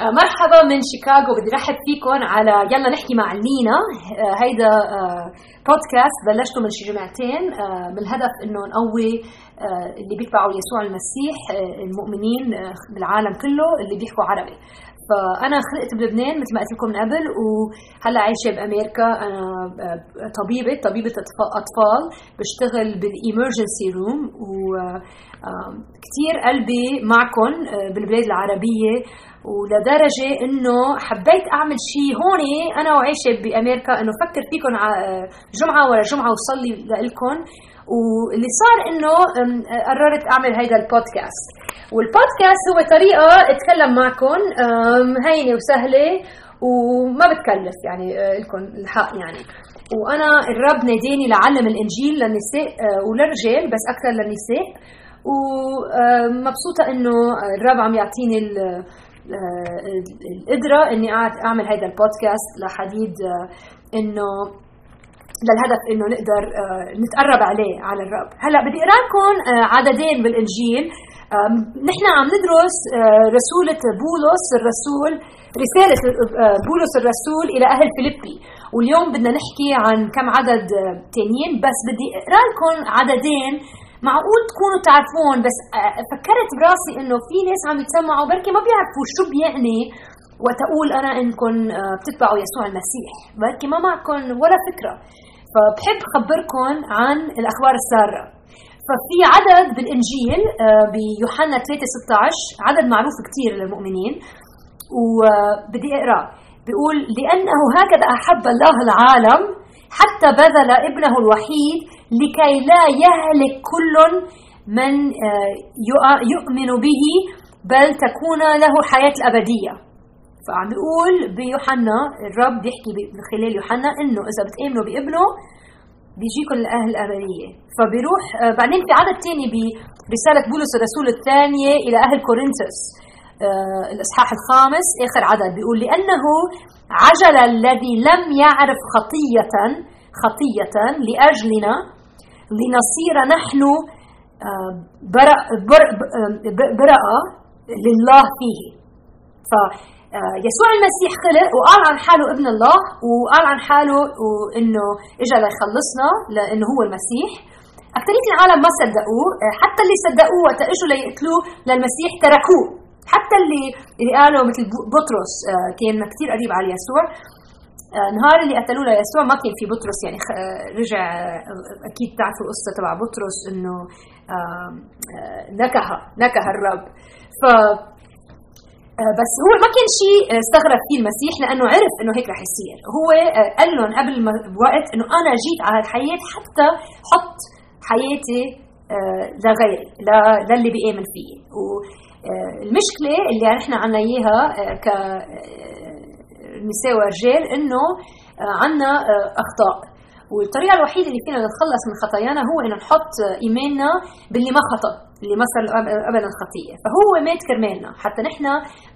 آه، مرحبا من شيكاغو. بدي رحب فيكم على يلا نحكي مع المينا آه، هيدا آه، بودكاست بلشته من شي جمعتين من الهدف إنه نقوي اللي بيتبعوا يسوع المسيح المؤمنين بالعالم كله اللي بيحكوا عربي. فأنا خلقت بلبنان مثل ما قلت لكم من قبل وهلأ عايشة بأمريكا. أنا طبيبة طبيبة أطفال بشتغل بال emergency room. وكثير قلبي معكم بالبلاد العربية. ولدرجة إنه حبيت أعمل شيء هون أنا وعايشه بأمريكا إنه فكر فيكم جمعة ورا جمعة وصلي لكم واللي صار إنه قررت أعمل هيدا البودكاست. والبودكاست هو طريقة أتكلم معكم هينة وسهلة وما بتكلف يعني آه، لكم الحق يعني. وأنا الرب ناديني لعلم الإنجيل للنساء آه، وللرجال بس أكثر للنساء. ومبسوطه إنه الرب عم يعطيني القدرة إني أعمل هذا البودكاست لحديد آه، إنه للهدف إنه نقدر آه، نتقرب عليه على الرب. هلأ بدي اقرا لكم آه، عددين بالانجيل نحن عم ندرس رسولة بولس الرسول رسالة بولس الرسول إلى أهل فيليبي. واليوم بدنا نحكي عن كم عدد تانيين بس بدي أقرأ لكم عددين معقول تكونوا تعرفون بس آه، فكرت براسي إنه في ناس عم يتسمعوا بركي ما بيعرفوا شو بيعني وتقول أنا انكم آه، بتتبعوا يسوع المسيح. بركي ما معكم ولا فكرة. فبحب خبركم عن الأخبار السارة. ففي عدد بالإنجيل آه، بيوحنا 3 16 عدد معروف كثير للمؤمنين. وبدي أقرأ. بيقول لأنه هكذا أحب الله العالم حتى بذل ابنه الوحيد لكي لا يهلك كل من آه، يؤمن به بل تكون له حياة الأبدية فعم بيقول بيوحنا الرب بيحكي من خلال يوحنا إنه إذا بتآمنوا بابنه بيجيكم الأهل الأبدية. فبيروح آه، بعدين في عدد ثاني برسالة بولس الرسول الثانية إلى أهل كورنثوس. آه، الإصحاح الخامس آخر عدد. بيقول لأنه عجل الذي لم يعرف خطية خطية لأجلنا لنصير نحن آه، برأة لله فيه. فيسوع آه، المسيح خلق وقال عن حاله ابن الله وقال عن حاله إنه اجى ليخلصنا لأنه هو المسيح. اكثريه العالم ما صدقوه آه، حتى اللي صدقوه وقت إجوا ليقتلوه للمسيح تركوه. حتى اللي اللي قالوا مثل بطرس كان كثير قريب على يسوع. نهار اللي قتلوه ليسوع ما كان في بطرس يعني رجع أكيد بتعرفوا القصة تبع بطرس إنه نكه نكه الرب. ف بس هو ما كان شيء استغرب فيه المسيح لأنه عرف إنه هيك رح يصير. هو قال لهم قبل بوقت إنه أنا جيت على الحياة حتى حط حياتي لغيري للي بيآمن فيه والمشكلة اللي نحن عنا إياها ك نساء ورجال إنه آه، عندنا آه، أخطاء. والطريقة الوحيدة اللي فينا نتخلص من خطايانا هو إنه نحط ايماننا باللي ما خطأ اللي ما صار ابدا خطيه فهو مات كرمالنا حتى نحن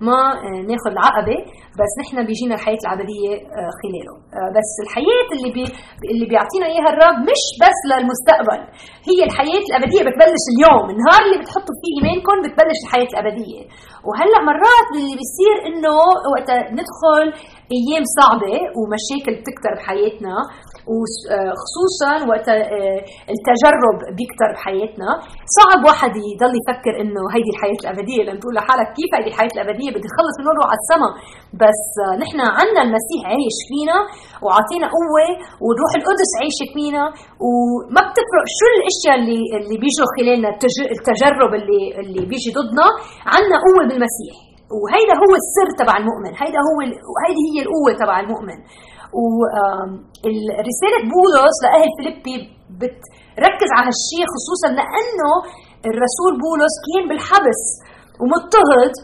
ما آه، ناخذ العقبة بس نحن بيجينا الحياة الابديه خلاله. بس الحياة اللي بي اللي بيعطينا إياها الرب مش بس للمستقبل هي الحياة الأبدية بتبلش اليوم. النهار اللي بتحطوا فيه ايمانكم بتبلش الحياة الأبدية. وهلأ مرات اللي بيصير إنه وقت ندخل أيام صعبة ومشاكل بتكتر بحياتنا وخصوصا وقت آه، التجرب بيكتر بحياتنا. صعب واحد يضل يفكر إنه هيدي الحياة الأبدية لما تقول لحالك كيف هيدي الحياة الأبدية؟ بدي اخلص من على السما. بس آه، نحن عنا المسيح عايش فينا وعطينا قوة والروح القدس عايشة فينا. وما بتفرق شو الأشياء اللي اللي بيجوا خلالنا التجرب اللي اللي بيجي ضدنا. عنا قوة بالمسيح. وهيدا هو السر تبع المؤمن. هيدا هو هيدي هي القوة تبع المؤمن. ورساله بولس لأهل فيليبي بتركز على هالشيء خصوصا لأنه الرسول بولس كان بالحبس ومضطهد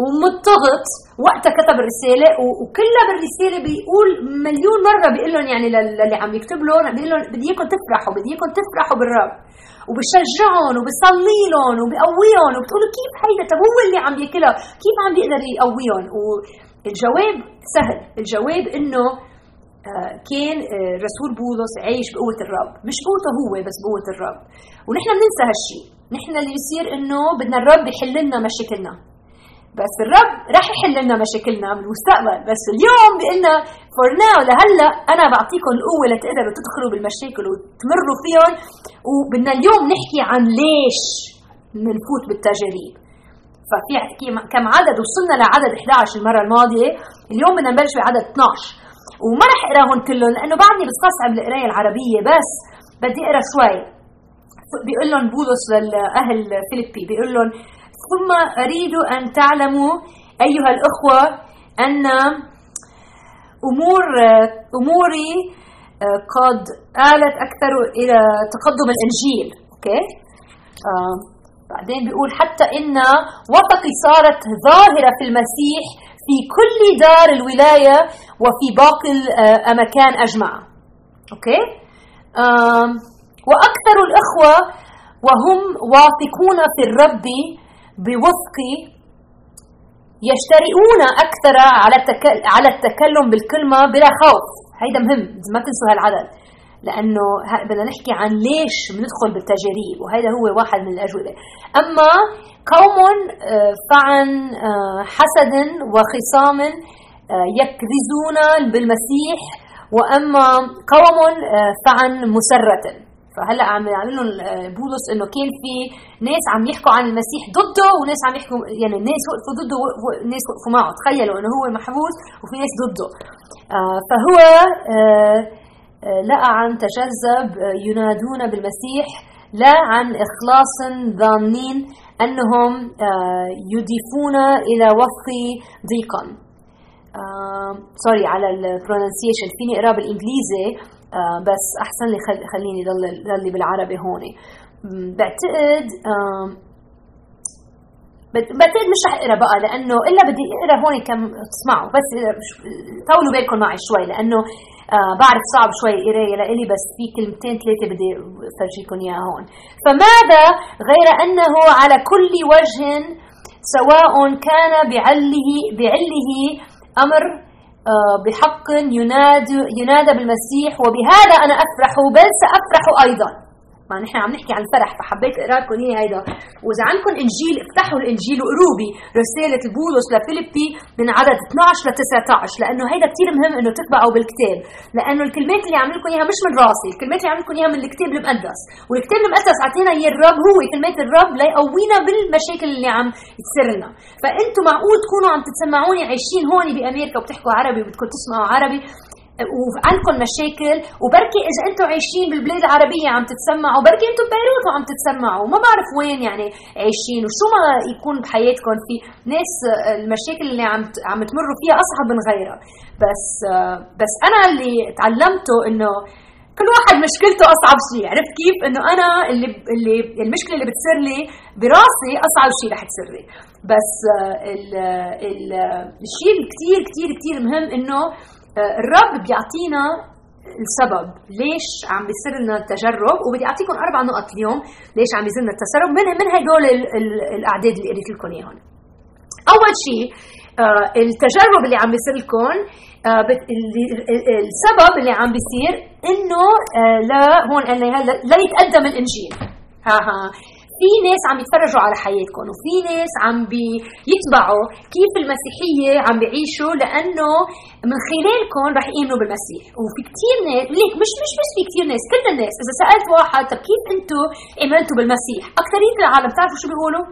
ومضطغط وقتها كتب الرسالة وكلها بالرسالة بيقول مليون مرة بيقول لهم يعني للي عم يكتب لهم بيقول لهم بدي إياكم تفرحوا بدي إياكم تفرحوا بالرب. وبشجعهم وبصلي لهم وبقويهم وبتقولوا كيف هيدا؟ طب هو اللي عم ياكلها؟ كيف عم بيقدر يقويهم؟ والجواب سهل. الجواب إنه آه، كان آه، رسول بولس عايش بقوة الرب. مش بقوته هو بس بقوة الرب. ونحن بننسى هالشيء نحن اللي بيصير إنه بدنا الرب يحل لنا مشاكلنا. بس الرب رح يحل لنا مشاكلنا بالمستقبل بس اليوم بيقلنا فور ناو لهلا أنا بعطيكم القوة لتقدروا تدخلوا بالمشاكل وتمروا فيهم. وبدنا اليوم نحكي عن ليش بنفوت بالتجارب. ففي كم عدد وصلنا لعدد 11 المرة الماضية. اليوم بدنا نبلش بعدد 12 وما رح اقراهم كلهم لأنه بعدني بستصعب القراية العربية. بس بدي أقرأ شوي. بيقول لهم بولس للأهل فيليبي بيقول لهم ثم أريد أن تعلموا أيها الأخوة أن أمور أموري قد آلت أكثر إلى تقدم الإنجيل. أوكي؟ آه بعدين بيقول حتى إن وثقي صارت ظاهرة في المسيح في كل دار الولاية وفي باقي الأماكن أجمع. أوكي؟ آه وأكثر الإخوة وهم واثقون في الرب بوثق يشترئون أكثر على على التكلم بالكلمة بلا خوف. هيدا مهم ما تنسوا هالعدد. لأنه بدنا نحكي عن ليش بندخل بالتجارب وهذا هو واحد من الأجوبة. أما قوم فعن حسد وخصام يكرزون بالمسيح وأما قوم فعن مسرة. فهلا عم يعمل لهم بولس إنه كان في ناس عم يحكوا عن المسيح ضده وناس عم يحكوا يعني ناس وقفوا ضده وناس وقفوا معه. تخيلوا إنه هو محبوس وفي ناس ضده. فهو لا عن تجذب ينادون بالمسيح لا عن إخلاص ظانين أنهم يضيفون إلى وفق ضيقا. sorry على ال pronunciation فيني أقرأ بالانجليزي بس أحسن لي خليني ضل ضلي بالعربي هون بعتقد بعتقد مش رح أقرأ بقى لأنه إلا بدي أقرأ هون كم تسمعوا بس طولوا بالكم معي شوي لأنه آه بعرف صعب شوي القرايه لإلي بس في كلمتين ثلاثة بدي افرجيكم إياها هون. فماذا غير أنه على كل وجه سواء كان بعله بعله أمر آه بحق ينادى ينادى بالمسيح وبهذا أنا أفرح بل سأفرح أيضا. ما نحن عم نحكي عن الفرح فحبيت اقرا لكم اياه هيدا. وإذا عندكم إنجيل افتحوا الإنجيل وقروا رسالة بولس لفيليبي من عدد 12 ل 19 لأنه هيدا كثير مهم إنه تتبعوا بالكتاب. لأنه الكلمات اللي عم لكم إياها مش من راسي الكلمات اللي عم لكم إياها من الكتاب المقدس. والكتاب المقدس أعطينا إياه الرب هو كلمات الرب ليقوينا بالمشاكل اللي عم تصير لنا. فأنتم معقول تكونوا عم تسمعوني عايشين هون بأمريكا وبتحكوا عربي وبدكم تسمعوا عربي؟ وعندكم مشاكل وبركي إذا أنتم عايشين بالبلاد العربية عم تتسمعوا بركي أنتم ببيروت وعم تتسمعوا ما بعرف وين يعني عايشين وشو ما يكون بحياتكم في ناس المشاكل اللي عم عم تمروا فيها أصعب من غيرها. بس بس أنا اللي تعلمته إنه كل واحد مشكلته أصعب شيء عرفت كيف؟ إنه أنا اللي اللي المشكلة اللي بتصير لي براسي أصعب شيء رح تصير لي. بس ال ال الشيء اللي كثير كثير كثير مهم إنه الرب بيعطينا السبب ليش عم بيصير لنا التجرب وبدي اعطيكم أربع نقط اليوم ليش عم بيصير لنا التسرب من من هدول الأعداد اللي قريت لكم إياهم. أول شيء التجرب اللي عم بيصير لكم السبب اللي عم بيصير إنه لا هون قلنا لا يتقدم الإنجيل. ها ها. في ناس عم يتفرجوا على حياتكم وفي ناس عم بيتبعوا كيف المسيحية عم بيعيشوا لأنه من خلالكم رح يؤمنوا بالمسيح. وفي كثير ناس ليك مش مش بس في كثير ناس كل الناس إذا سألت واحد طب كيف أنتم آمنتوا بالمسيح؟ أكثرية العالم بتعرفوا شو بيقولوا؟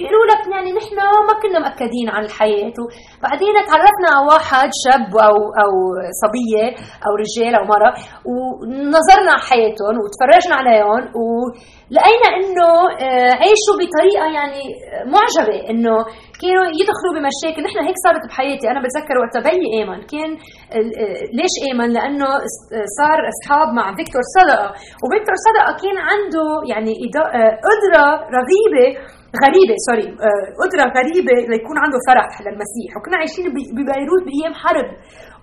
بيقولوا لك يعني نحن ما كنا مأكدين عن الحياة. وبعدين تعرفنا على واحد شاب أو أو صبية أو رجال أو مرة ونظرنا على حياتهم وتفرجنا عليهم ولقينا إنه عيشوا بطريقة يعني معجبة إنه كانوا يدخلوا بمشاكل. نحن هيك صارت بحياتي. أنا بتذكر وقت بيي آمن كان ليش آمن لأنه صار أصحاب مع فيكتور صدقة. وفيكتور صدقة كان عنده يعني قدرة رغيبه غريبة sorry قدرة غريبة ليكون عنده فرح للمسيح. وكنا عايشين ببيروت بأيام حرب.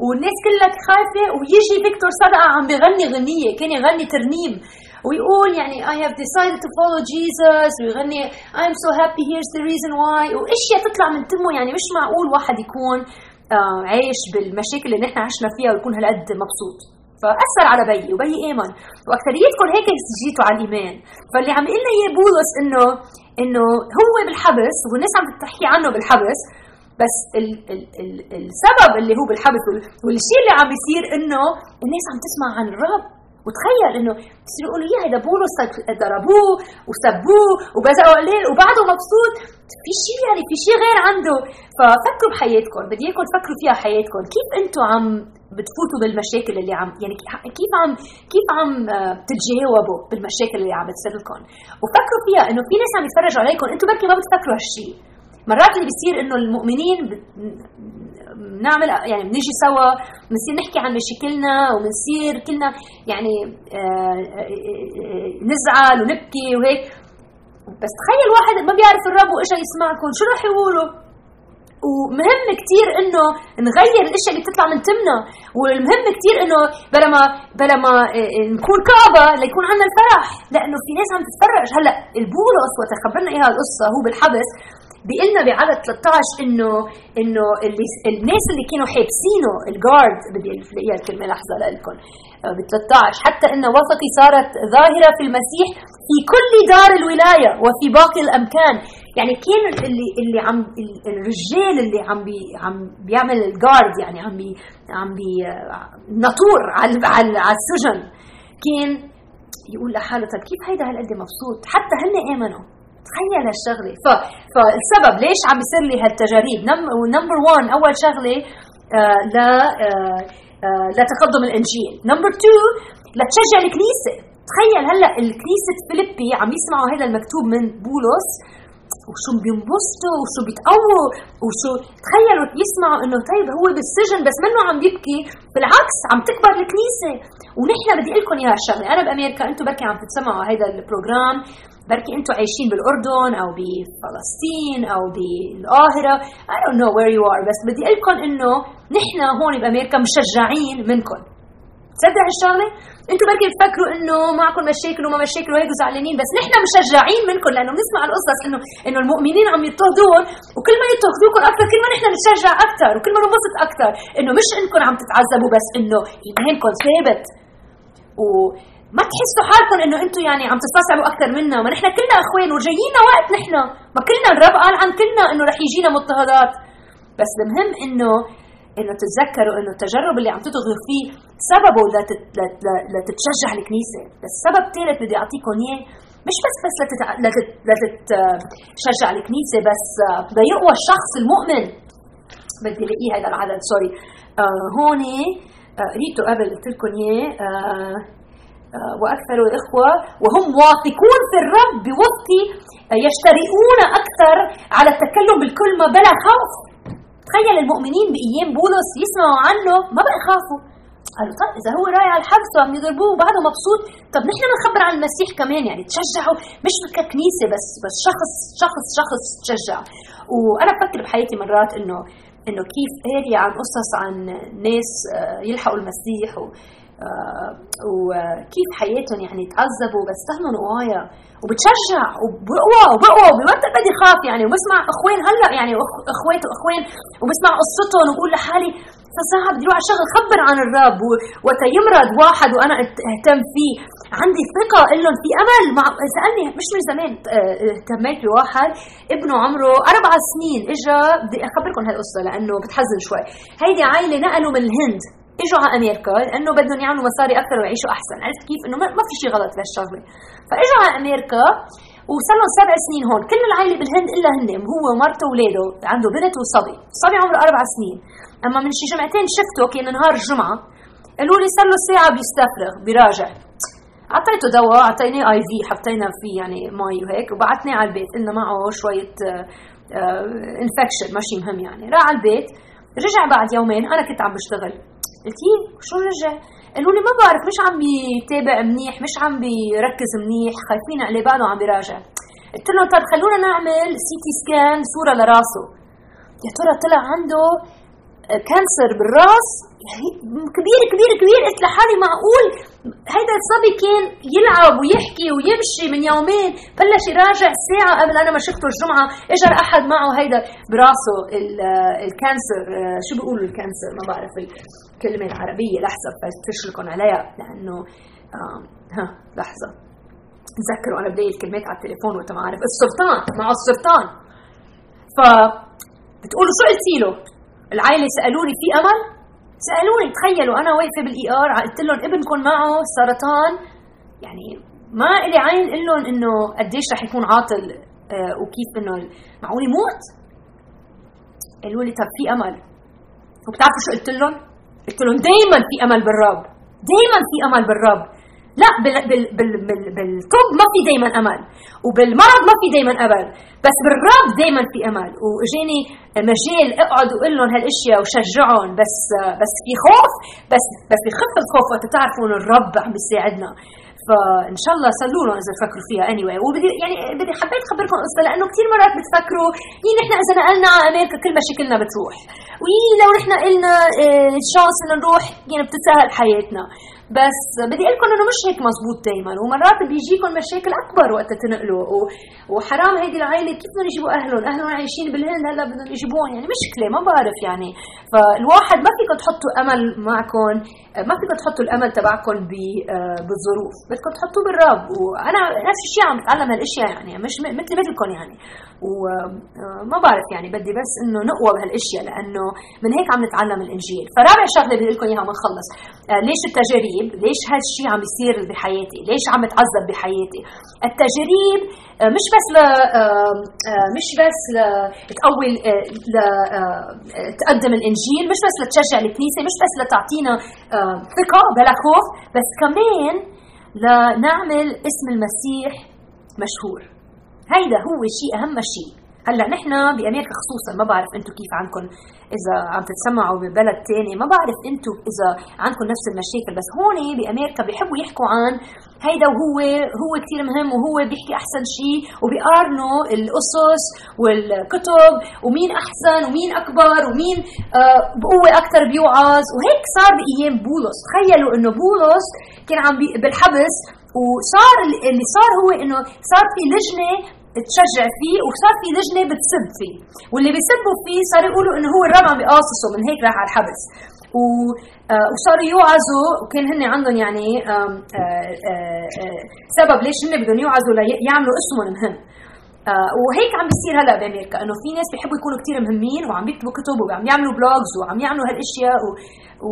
والناس كلها خايفه ويجي فيكتور صدقه عم بغني غنيه كان يغني ترنيم. ويقول يعني I have decided to follow Jesus ويغني I'm so happy here's the reason why. وأشياء تطلع من تمه يعني مش معقول واحد يكون عايش بالمشاكل اللي نحن عشنا فيها ويكون هالقد مبسوط. فأثر على بيي وبيي امن واكثريتكم هيك جيتوا على الإيمان. فاللي عم يقول لنا إياه بولس إنه إنه هو بالحبس والناس عم تحكي عنه بالحبس بس ال ال ال السبب اللي هو بالحبس والشيء اللي عم بيصير إنه الناس عم تسمع عن الرب. وتخيل إنه بصيروا يقولوا يا هيدا بولس ضربوه وسبوه وبزقوا عليه وبعده مبسوط. في شيء يعني في شيء غير عنده. ففكروا بحياتكم بدي إياكم تفكروا فيها حياتكم كيف أنتم عم بتفوتوا بالمشاكل اللي عم يعني كيف عم كيف عم آه، تتجاوبوا بالمشاكل اللي عم بتصير لكم؟ وفكروا فيها إنه في ناس عم يتفرجوا عليكم أنتم بركي ما بتفكروا هالشيء مرات اللي بيصير إنه المؤمنين بنعمل يعني بنيجي سوا بنصير نحكي عن مشاكلنا وبنصير كلنا يعني آه، آه، نزعل ونبكي وهيك. بس تخيل واحد ما بيعرف الرب وإجا يسمعكم شو راح يقولوا؟ ومهم كتير إنه نغير الإشياء اللي بتطلع من تمنا. والمهم كتير إنه بلا ما بلا ما آه، نكون كعبة ليكون عندنا الفرح. لأنه في ناس عم تتفرج. هلأ البولس وقت خبرنا اياها القصة هو بالحبس. بيقلنا بعدد 13 انه إنه اللي الناس اللي كانوا حابسينه الجارد بدي الاقيها الكلمة لحظة لكم ب 13 حتى ان وثقي صارت ظاهرة في المسيح في كل دار الولاية وفي باقي الأمكان. يعني كان اللي اللي عم الرجال اللي عم بي عم بيعمل الجارد يعني عم بي عم بي نطور على على السجن. كان يقول لحاله طيب كيف هيدا هالقد مبسوط؟ حتى هن آمنوا. تخيل هالشغلة. ف... فالسبب ليش عم بيصير لي هالتجارب؟ number 1 أول شغلة آه ل آه آه لتقدم الإنجيل. number 2 لتشجع الكنيسة. تخيل هلأ الكنيسة فيليبي عم يسمعوا هذا المكتوب من بولس. وشو بينبسطوا وشو بيتقووا وشو تخيلوا يسمعوا إنه طيب هو بالسجن بس منه عم يبكي. بالعكس عم تكبر الكنيسة. ونحن بدي أقول لكم إياها الشغله أنا بأمريكا أنتم بركي عم تسمعوا هذا ال program. بركي أنتم عايشين بالأردن أو بفلسطين أو بالقاهرة. I don't know where you are بس بدي أقول لكم إنه نحن هون بأمريكا مشجعين منكم. تصدق هالشغلة؟ أنتم بركي بتفكروا إنه معكم مشاكل وما مشاكل وهيك زعلانين بس نحن مشجعين منكم لأنه بنسمع القصص انه إنه المؤمنين عم يضطهدون وكل ما يضطهدوكم أكثر كل ما نحن نتشجع أكثر وكل ما ننبسط أكثر. إنه مش إنكم عم تتعذبوا بس إنه ايمانكم ثابت. و ما تحسوا حالكم إنه أنتم يعني عم تستصعبوا أكثر منا؟ ما نحن كلنا إخوان وجايينا وقت نحن. ما كلنا الرب قال عن كلنا إنه رح يجينا مضطهدات. بس المهم انه إنه تتذكروا إنه التجرب اللي عم تضغط فيه سببه لتتشجع الكنيسة. بس سبب ثالث بدي أعطيكم إياه. مش بس بس. لتتشجع الكنيسة بس ليقوى الشخص المؤمن. بدي ألاقيه هذا العدد سوري آه هون آه قريته قبل قلت لكم إياه آه آه وأكثر الإخوة وهم واثقون في الرب بوقت يشترئون أكثر على التكلم بالكلمة بلا خوف. تخيل المؤمنين بايام بولس يسمعوا عنه ما بقى يخافوا قالوا طيب إذا هو رايح على الحبس وعم يضربوه وبعده مبسوط طب نحن بنخبر عن المسيح كمان يعني تشجعوا مش ككنيسة بس بس شخص شخص شخص تشجع. وأنا بفكر بحياتي مرات إنه إنه كيف قاري عن قصص عن ناس آه، يلحقوا المسيح و آه، وكيف حياتهم يعني تعذبوا بس كانوا قوايا وبتشجع وبقوى وبقوى وبوقت بدي خاف يعني. وبسمع اخوان هلأ يعني أخوات واخوان وبسمع قصتهم وبقول لحالي فصعب بدي أروح اشتغل خبر عن الرب وقت يمرض واحد وأنا اهتم فيه. عندي ثقة لهم في أمل. مع سألني مش من زمان آه، اهتميت بواحد ابنه عمره أربع سنين اجى بدي أخبركم هالقصه لأنه بتحزن شوي. هيدي عائله نقلوا من الهند. إجوا على أمريكا لأنه بدهم يعملوا مصاري أكثر ويعيشوا أحسن. عرفت كيف؟ إنه ما في شيء غلط بهالشغله فإجوا على أمريكا وصار لهم سبع سنين هون. كل العائلة بالهند إلا هن هو ومرته واولاده عنده بنت وصبي. الصبي عمره أربع سنين. أما من شي جمعتين شفته كان نهار الجمعة قالوا لي صار له ساعة بيستفرغ بيراجع. أعطيته دواء أعطيناه IV حطينا فيه يعني مي وهيك وبعتناه على البيت. قلنا معه شوية infection ماشي مهم يعني. راح على البيت رجع بعد يومين أنا كنت عم بشتغل. قلت شو رجع؟ قالوا لي ما بعرف مش عم بيتابع منيح مش عم بيركز منيح خايفين عليه بعده عم بيراجع قلت لهم طيب خلونا نعمل CT scan صورة لراسه. يا ترى طلع عنده كانسر بالراس يعني كبير كبير كبير. قلت لحالي معقول؟ هيدا الصبي كان يلعب ويحكي ويمشي من يومين. بلش يراجع ساعة قبل أنا ما شفته الجمعة. إجا أحد معه هيدا براسه الكانسر شو بيقولوا الكانسر ما بعرف الكلمة العربية. لحظة فتشركن عليها لأنه ها لحظة. تذكروا أنا بلاقي الكلمات على التليفون وقت ما أعرف السرطان مع السرطان ف بتقولوا شو قلتي له؟ العائلة سألوني في أمل؟ سألوني تخيلوا أنا واقفة بال ER قلت لهم ابنكم معه سرطان يعني ما إلي عين قل لهم إنه قديش رح يكون عاطل آه وكيف إنه معقول يموت؟ قالوا لي طب في أمل وبتعرفوا شو قلت لهم؟ قلت لهم دايما في أمل بالرب دايما في أمل بالرب لا بال بال بال بال بالطب ما في دائما أمل وبالمرض ما في دائما أمل بس بالرب دائما في أمل. وإجاني مجال أقعد واقول لهم هالأشياء وشجعهم بس بس في خوف بس بس بخف الخوف وقت تعرفوا انه الرب عم بيساعدنا. فإن شاء الله سلوا لهم إذا فكروا فيها اني anyway. وبدي يعني بدي حبيت أخبركم قصة لأنه كثير مرات بتفكروا يي نحن إذا نقلنا على أمريكا كل مشاكلنا بتروح. ويي لو نحن قلنا الشانس إنه نروح يعني بتتسهل حياتنا بس بدي أقول لكم إنه مش هيك مزبوط دائما ومرات بيجيكم مشاكل أكبر وقت تنقلوا وحرام هيدي العائلة كيف بدهم يجيبوا أهلهم أهلهم عايشين بالهند هلا بدهم يجيبوهم يعني مشكله ما بعرف يعني. فالواحد ما فيكم تحطوا أمل معكم ما فيكم تحطوا الأمل تبعكم بالظروف بدكم تحطوه بالرب. وأنا نفس الشيء عم بتعلم هالأشياء يعني مش مثل مثلكم يعني. وما بعرف يعني بدي بس إنه نقوى بهالأشياء لأنه من هيك عم نتعلم الإنجيل. فرابع شغلة بدي لكم إياها ونخلص ليش التجاريب ليش هالشيء عم يصير بحياتي؟ ليش عم بتعذب بحياتي؟ التجاريب مش بس ل مش بس لتقوي تقدم الإنجيل مش بس لتشجع الكنيسة مش بس لتعطينا ثقة بلا خوف بس كمان لنعمل اسم المسيح مشهور. هيدا هو شيء أهم شيء. هلأ نحن بأمريكا خصوصا ما بعرف أنتم كيف عندكم إذا عم تتسمعوا ببلد تاني. ما بعرف أنتم إذا عندكم نفس المشاكل بس هون بأمريكا بيحبوا يحكوا عن هيدا وهو هو كثير مهم وهو بيحكي أحسن شيء وبيقارنوا القصص والكتب ومين أحسن ومين أكبر ومين آه بقوه أكثر بيوعظ. وهيك صار بأيام بولس. تخيلوا إنه بولس كان عم بالحبس وصار اللي صار هو إنه صار في لجنة تشجع فيه وصار في لجنة بتسب فيه. واللي بيسبوا فيه صار يقولوا إنه هو الرب عم بيقاصصه من هيك راح على الحبس. و وصاروا يوعظوا وكان هن عندهم يعني آآ آآ سبب ليش هن بدهم يوعظوا ليعملوا اسمهم مهم وهيك عم بيصير هلا بأمريكا إنه في ناس بيحبوا يكونوا كثير مهمين وعم بيكتبوا كتب وعم يعملوا بلوجز وعم يعملوا هالأشياء و... و...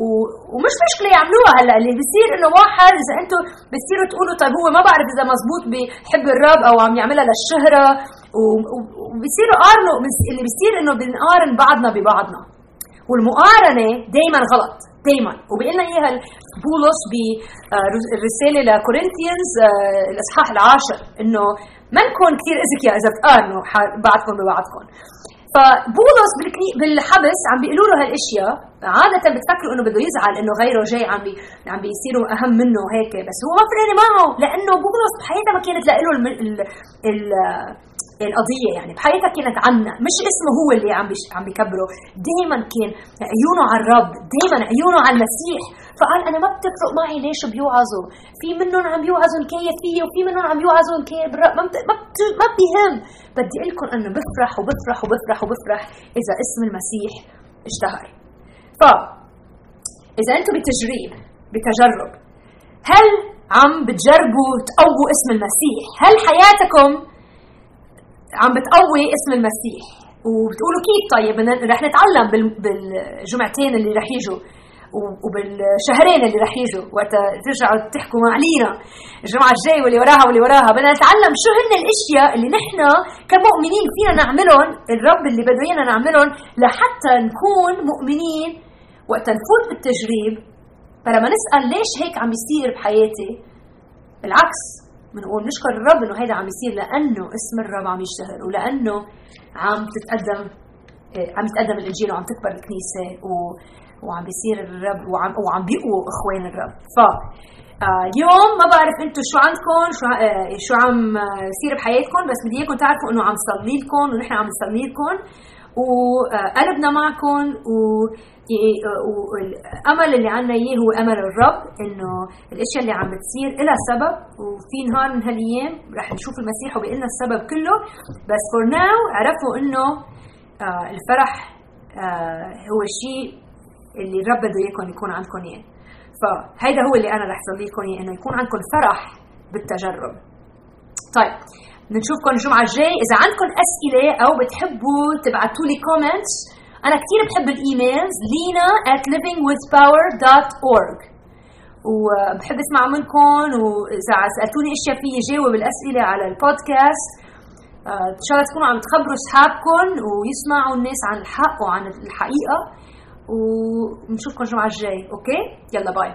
و... ومش مشكلة يعملوها هلا اللي بيصير إنه واحد إذا أنتم بتصيروا تقولوا طيب هو ما بعرف إذا مزبوط بحب الرب أو عم يعملها للشهرة و... وبصيروا قارنوا اللي بيصير إنه بنقارن بعضنا ببعضنا. والمقارنة دائما غلط دائما وبيقول لنا اياها بولس بالرساله لكورنثيانز الإصحاح العاشر إنه ما نكون كثير اذكياء إذا بتقارنوا بعضكم ببعضكم. فبولس بالحبس عم بيقولوا له هالأشياء. عادة بتفكروا إنه بده يزعل إنه غيره جاي عم بي عم بيصيروا أهم منه وهيك بس هو ما فرقني معه لأنه بولس بحياتها ما كانت له ال ال القضية يعني. بحياتها كانت عنا. مش اسمه هو اللي عم عم بيكبره. دائما كان عيونه على الرب. دائما عيونه على المسيح. فقال أنا ما بتفرق معي ليش بيوعظوا. في منهم عم بيوعظوا كيفية وفي منهم عم بيوعظوا بالرب ما ما, ما بيهم. بدي أقول لكم إنه بفرح وبفرح وبفرح وبفرح إذا اسم المسيح اشتهر. ف إذا أنتم بتجريب بتجرب. هل عم بتجربوا تقووا اسم المسيح؟ هل حياتكم عم بتقوي اسم المسيح. وبتقولوا كيف طيب رح نتعلم بالجمعتين اللي رح يجوا وبالشهرين اللي رح يجوا وقت ترجعوا تحكوا مع لينا الجمعة الجاية واللي وراها واللي وراها. بدنا نتعلم شو هن الأشياء اللي نحن كمؤمنين فينا نعملهم الرب اللي بده إيانا نعملهم لحتى نكون مؤمنين وقت نفوت بالتجريب. فلما نسأل ليش هيك عم يصير بحياتي. بالعكس بنقول نشكر الرب إنه هيدا عم يصير لأنه اسم الرب عم يشتهر ولأنه عم تتقدم عم يتقدم الإنجيل وعم تكبر الكنيسة و وعم بيصير الرب وعم وعم بيقووا إخوان الرب. ف اليوم ما بعرف أنتم شو عندكم شو شو عم يصير بحياتكم بس بدي إياكم تعرفوا إنه عم صلي لكم ونحن عم نصلي لكم. وقلبنا معكم و والامل اللي عنا إياه هو أمل الرب إنه الأشياء اللي عم بتصير لها سبب وفي نهار من هالأيام رح نشوف المسيح وبيقول لنا السبب كله. بس فور ناو عرفوا إنه آه، الفرح آه، هو الشيء اللي الرب بده إياكم يكون عندكم إياه. فهيدا هو اللي أنا رح صلي لكم إياه إنه يكون عندكم فرح بالتجرب. طيب بنشوفكم الجمعه الجاي. إذا عندكم أسئلة أو بتحبوا تبعتوا لي comments أنا كثير بحب ال emails لينا at livingwithpower.org وبحب أسمع منكم وإذا سألتوني أشياء في جاوب الأسئلة على البودكاست. آه، إن شاء الله تكونوا عم تخبروا أصحابكم ويسمعوا الناس عن الحق وعن الحقيقة. ونشوفكم الجمعه الجاي. okay؟ يلا bye